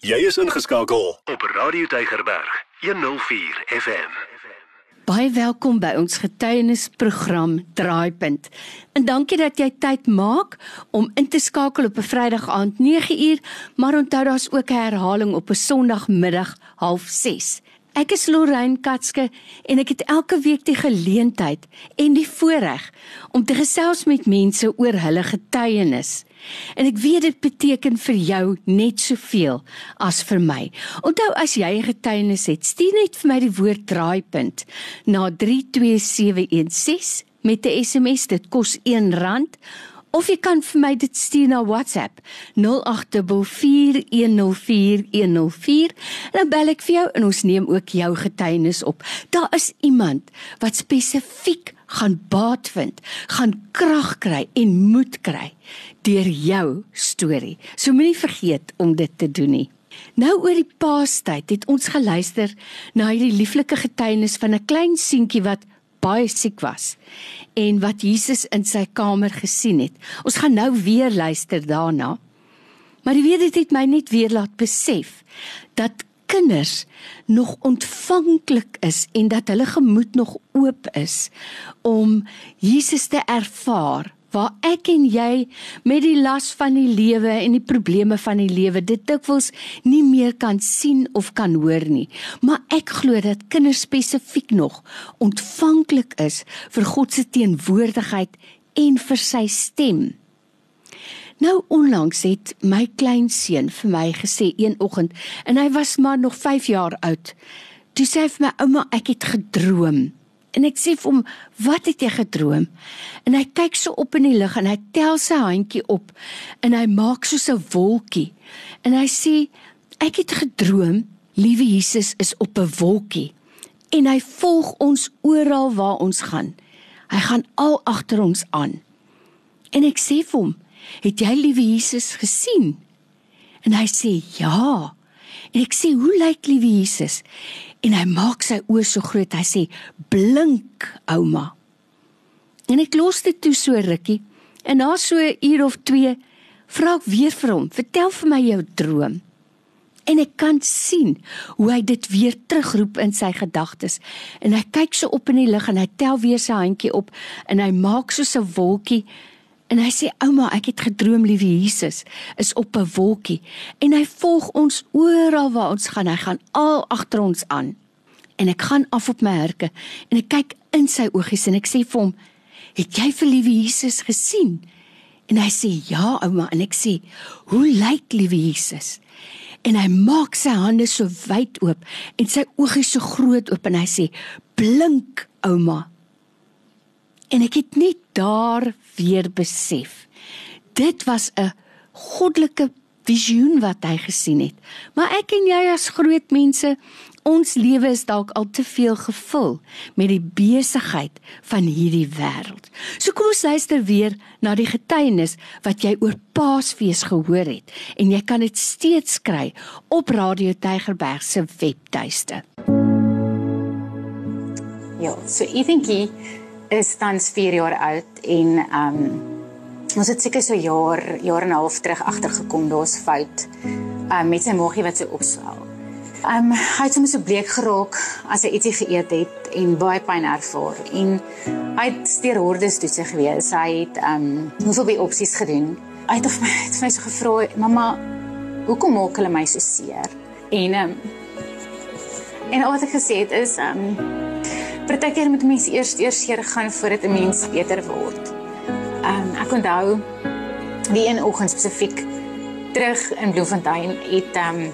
Jy is ingeskakel op Radio Tygerberg 104 FM. Baie welkom by ons getuienisprogram Draaipunt. En dankie dat jy tyd maak om in te skakel op 'n Vrydag aand 9uur, maar onthou daar's ook 'n herhaling op 'n Sondagmiddag 06:30. Ek is Lorraine Katske en ek het elke week die geleentheid en die voorreg om te gesels met mense oor hulle getuienis. En ek weet dit beteken vir jou net soveel as vir my. Onthou as jy 'n getuienis het, stuur net vir my die woord draaipunt na 32716 met 'n SMS. Dit kos R1 of jy kan vir my dit stuur na WhatsApp 084104104104 dan bel ek vir jou en ons neem ook jou getuienis op. Daar is iemand wat spesifiek gaan baat vind, gaan krag kry en moed kry deur jou storie. So moenie vergeet om dit te doen nie. Nou oor die Paastyd het ons geluister na hierdie lieflike getuienis van 'n klein seentjie wat baie siek was en wat Jesus in sy kamer gesien het. Ons gaan nou weer luister daarna. Maar die weet dit het my net weer laat besef dat kinders nog ontvanklik is en dat hulle gemoed nog oop is om Jesus te ervaar waar ek en jy met die las van die lewe en die probleme van die lewe dit dikwels nie meer kan sien of kan hoor nie maar ek glo dat kinders spesifiek nog ontvanklik is vir God se teenwoordigheid en vir sy stem Nou onlangs het my kleinseun vir my gesê een oggend en hy was maar nog 5 jaar oud. Toe sê hy vir my ouma ek het gedroom. En ek sê vir hom wat het jy gedroom? En hy kyk so op in die lug en hy tel sy handjie op en hy maak soos 'n wolkie. En hy sê ek het gedroom liewe Jesus is op 'n wolkie en hy volg ons oral waar ons gaan. Hy gaan al agter ons aan. En ek sê vir hom het jy liewe Jesus gesien? En hy sê ja. En ek sê hoe lyk liewe Jesus? En hy maak sy oë so groot. Hy sê blink ouma. En ek los dit toe so rukkie. En na so 'n uur of 2 vra ek weer vir hom, "Vertel vir my jou droom." En ek kan sien hoe hy dit weer terugroep in sy gedagtes. En hy kyk so op in die lug en hy tel weer sy handjie op en hy maak so 'n wolkie En hy sê ouma, ek het gedroom liewe Jesus is op 'n wolkie en hy volg ons oral waar ons gaan. Hy gaan al agter ons aan. En ek gaan af op my herke en ek kyk in sy oogies en ek sê vir hom, "Het jy vir liewe Jesus gesien?" En hy sê, "Ja, ouma." En ek sê, "Hoe lyk liewe Jesus?" En hy maak sy hande so wyd oop en sy oogies so groot oop en hy sê, "Blink, ouma." En ek het net daar weer besef. Dit was 'n goddelike visioen wat hy gesien het. Maar ek en jy as groot mense, ons lewe is dalk al te veel gevul met die besigheid van hierdie wêreld. So kom ons luister weer na die getuienis wat jy oor Paasfees gehoor het en jy kan dit steeds kry op Radio Tygerberg se webtuiste. Ja, so Ethankie is tans 4 jaar oud en ehm um, ons het seker so jaar jaar en 'n half terug agtergekom daar's fout um, met sy maagie wat sy opswel. Ehm um, hy het soms so bleek geraak as hy ietsie geëet het en baie pyn ervaar en hy het steur hordes toetse gewees. Hy het ehm um, hoeveel by opsies gedoen. Hy het my het my so gevra, "Mamma, hoekom maak hulle my so seer?" En ehm um, en wat ek gesê het is ehm um, Partykeer moet mense eers eers seer gaan voordat 'n mens beter word. Ehm um, ek onthou die een oggend spesifiek terug in Bloemfontein het ehm um,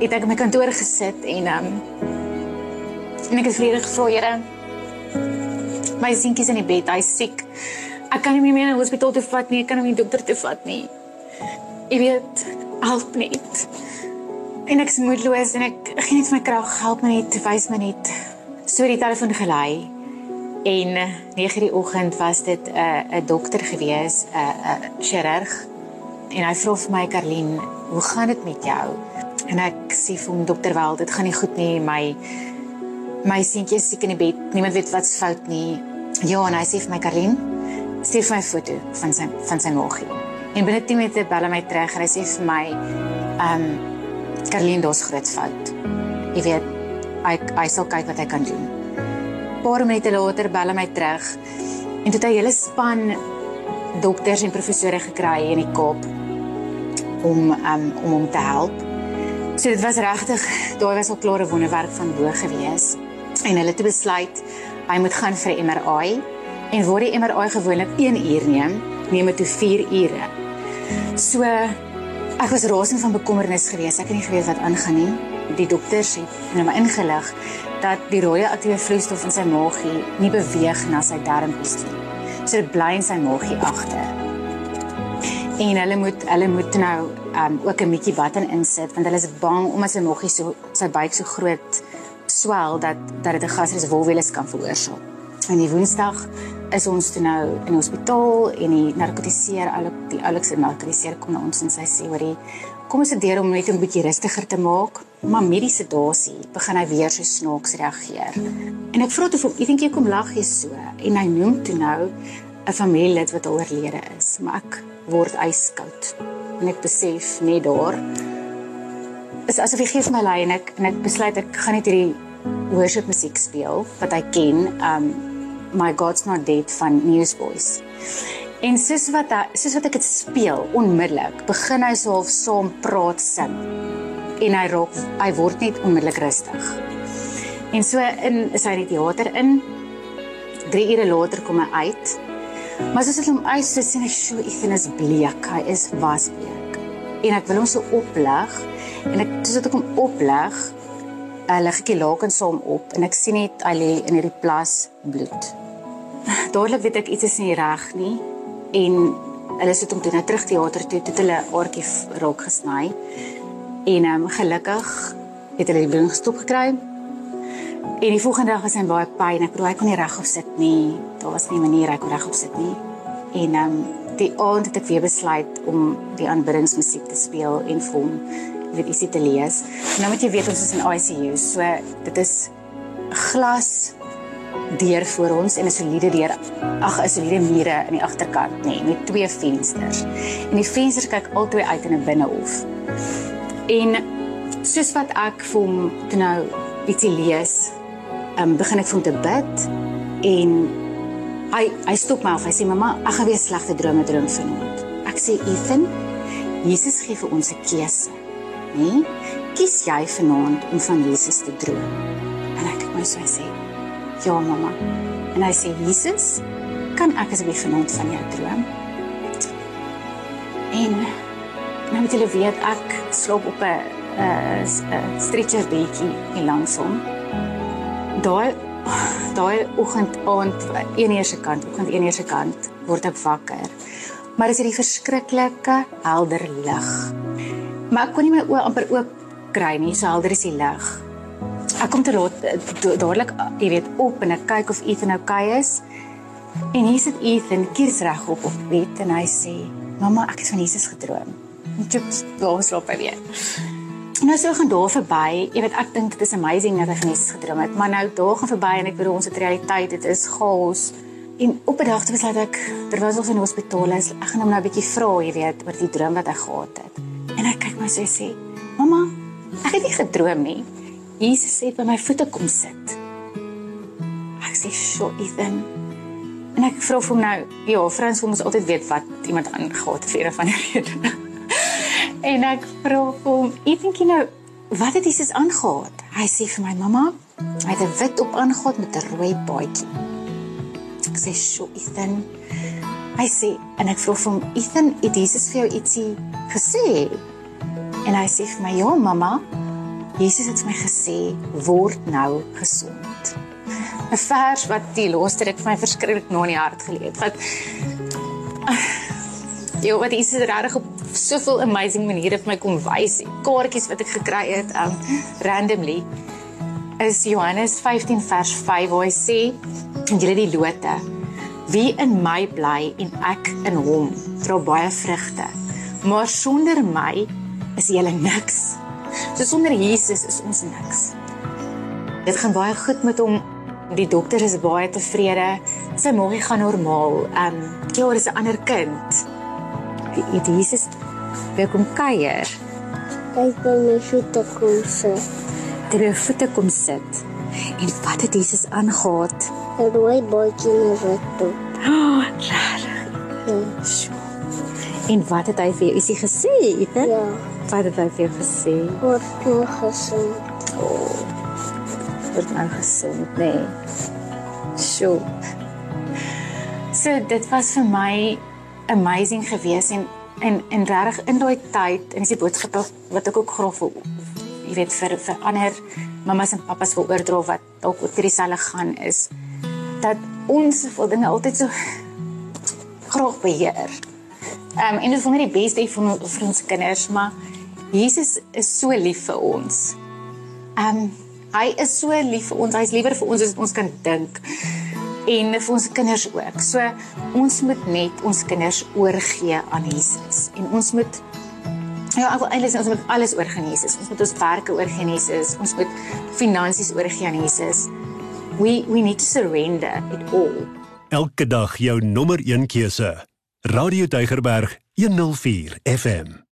het ek my kantoor gesit en ehm um, en ek het vrede gevra, Here. My seentjie is in die bed, hy's siek. Ek kan hom nie meer na die hospitaal toe vat nie, ek kan hom nie dokter toe vat nie. Jy weet, help net en ek is moedeloos en ek gee net my krag help my net wys my net. So die telefoon gelei en 9 eh, die oggend was dit 'n uh, 'n dokter gewees 'n uh, 'n uh, chirurg. En hy vra vir my Karlien hoe gaan dit met jou? En ek sê vir hom dokter wel dit gaan nie goed nie. My my seentjie is siek in die bed. Niemand weet wat's fout nie. Ja en hy sê vir my Karlien stuur vir my foto van sy van sy maagie En binne 10 minute bel hy my terug en hy sê vir my, ehm um, Caroline, daar's groot fout. Jy weet, hy hy sal kyk wat hy kan doen. 'n Paar minute later bel hy my terug en toe het hy hele span dokters en professore gekry in die Kaap om um, om hom te help. So dit was regtig, daai was al klare wonderwerk van bo gewees. En hulle het besluit hy moet gaan vir 'n MRI en waar die MRI gewoonlik 1 uur neem, neem dit toe 4 ure. So ek was rasend van bekommernis geweest. Ek het nie geweet wat aangaan nie. Die dokters het my ingelig dat die rooi aktiewe vloeistof in sy maagie nie beweeg na sy darmpies nie. So dit bly in sy maagie agter. En hulle moet hulle moet nou um ook 'n bietjie button insit want hulle is bang omdat sy maagie so sy buik so groot swel dat dat dit 'n gastriese wolweles kan veroorsaak. En die Woensdag is ons toe nou in die hospitaal en die narkotiseer al die oulikste narkotiseer kom na ons en sy sê hoorie kom ons probeer om net 'n bietjie rustiger te maak maar met die sedasie begin hy weer so snaaks reageer. En ek vra toe vir hom, "Ek dink jy kom lag jy so." En hy noem toe nou 'n familielid wat oorlede is, maar ek word yskoud. En ek besef net daar is asof hy gee vir my lei en ek en ek besluit ek gaan net hierdie worship musiek speel wat hy ken, um My God's Not Dead van Newsboys. En soos wat hy, soos wat ek dit speel, onmiddellik begin hy so half saam praat sing en hy raak hy word net onmiddellik rustig. En so in is hy in die teater in 3 ure later kom hy uit. Maar soos ek hom uitsit sien ek so Ethan is bleek, hy is wasbleek. En ek wil hom so oplig en ek soos ek hom oplig, hy lig ek die laken saam op en ek sien net hy lê in hierdie plas bloed. Dadelik weet ek iets is nie reg nie en hulle sit hom toe na terug teater toe, toe hulle aardjie raak gesny. En ehm um, gelukkig het hulle die bloeding gestop gekry. En die volgende dag was hy baie pyn. Ek probeer hy kon nie regop sit nie. Daar was nie 'n manier hy kon regop sit nie. En ehm um, die aand het ek weer besluit om die aanbiddingsmusiek te speel en vir hom weet ietsie te lees. Nou moet jy weet ons is in ICU, so dit is glas deur voor ons en 'n soliede deur. Ag, 'n soliede mure in die agterkant, nê, nee, met twee vensters. En die vensters kyk albei uit in 'n binnehof. En soos wat ek vir hom nou ietsie lees, um, begin ek vir hom te bid en hy hy stop my af. Hy sê mamma, ek gaan weer slegte drome droom vanaand. Ek sê Ethan, Jesus gee vir ons 'n keuse. Né? Kies jy vanaand om van Jesus te droom? En ek kyk my so en sê, "Ja, mamma." En hy sê, "Jesus, kan ek asseblief vanaand van jou droom?" En nou moet julle weet ek slaap op 'n 'n stretcher bedjie hier langs hom. Daai daai oggend aand een eerste kant, oggend een eerste kant word ek wakker. Maar is dit die verskriklike helder lig. Maar ek kon nie my oë amper oop kry nie, so helder is die lig. Ek kom te laat dadelik, jy weet, op en ek kyk of Ethan okay is. En hier sit Ethan kiers reg op op bed en hy sê, "Mamma, ek het van Jesus gedroom." En chips, daar slaap hy weer. Nou so gaan daar verby. Jy weet ek dink dit is amazing dat hy van Jesus gedroom het, maar nou daar gaan verby en ek bedoel ons het realiteit, dit is chaos. En op 'n dag toe besluit ek terwyl ons in die hospitaal is, ek gaan hom nou 'n bietjie vra, jy weet, oor die droom wat hy gehad het. En so sê, "Mamma, ek het nie gedroom nie. Jesus het by my voete kom sit." Ek sê, "Sjoe, Ethan." En ek vra vir hom nou, ja, vrouens wil mos altyd weet wat iemand aangaan vir een van die redes. En ek vra vir hom, "Ek dink jy nou, wat het Jesus aangegaan?" Hy sê vir my, "Mamma, hy het 'n wit op aangegaan met 'n rooi baadjie." Ek sê, "Sjoe, Ethan." Hy sê en ek vra vir hom, "Ethan, het Jesus vir jou ietsie gesê?" En hy sê vir my, "Ja, mamma. Jesus het my gesê, word nou gesond." 'n Vers wat die laaste dit vir my verskriklik na in die hart geleë het. Wat Jy wat Jesus regtig op soveel amazing maniere vir my kom wys. Kaartjies wat ek gekry het um randomly is Johannes 15 vers 5 waar hy sê julle die lote wie in my bly en ek in hom dra baie vrugte. Maar sonder my is julle niks. So sonder Jesus is ons niks. Dit gaan baie goed met hom. Die dokter is baie tevrede. Sy maagie gaan normaal. Um ja, dis 'n ander kind het Jesus weer kom kuier. Hy by my voete kom sit. Ter jou voete kom sit. En wat het Jesus aangegaat? 'n Rooi baadjie en 'n wit top. Oh, regtig. Ja. En wat het hy vir jou isie gesê, Ethan? Ja, Wat het hy vir jou gesê? word nou gesond. Oh. Word nou gesond, nê. Nee. Sjoe. So dit was vir my amazing geweest en en en regtig in daai tyd en dis die boodskap wat ek ook graag wil jy weet vir vir ander mamas en pappas wil oordra wat dalk oor dieselfde gaan is dat ons wil dinge altyd so graag beheer. Ehm um, en dit wil net die beste vir, vir ons kinders, maar Jesus is so lief vir ons. Ehm um, hy is so lief vir ons. Hy's liewer vir ons as ons kan dink. En vir ons kinders ook. So ons moet net ons kinders oorgee aan Jesus. En ons moet Ja, ek wil eintlik sê ons moet alles oorgee aan Jesus. Ons moet ons werke oorgee aan Jesus. Ons moet finansies oorgee aan Jesus. We we need to surrender it all. Elke dag jou nommer 1 keuse. Radio Deugerberg 104 FM.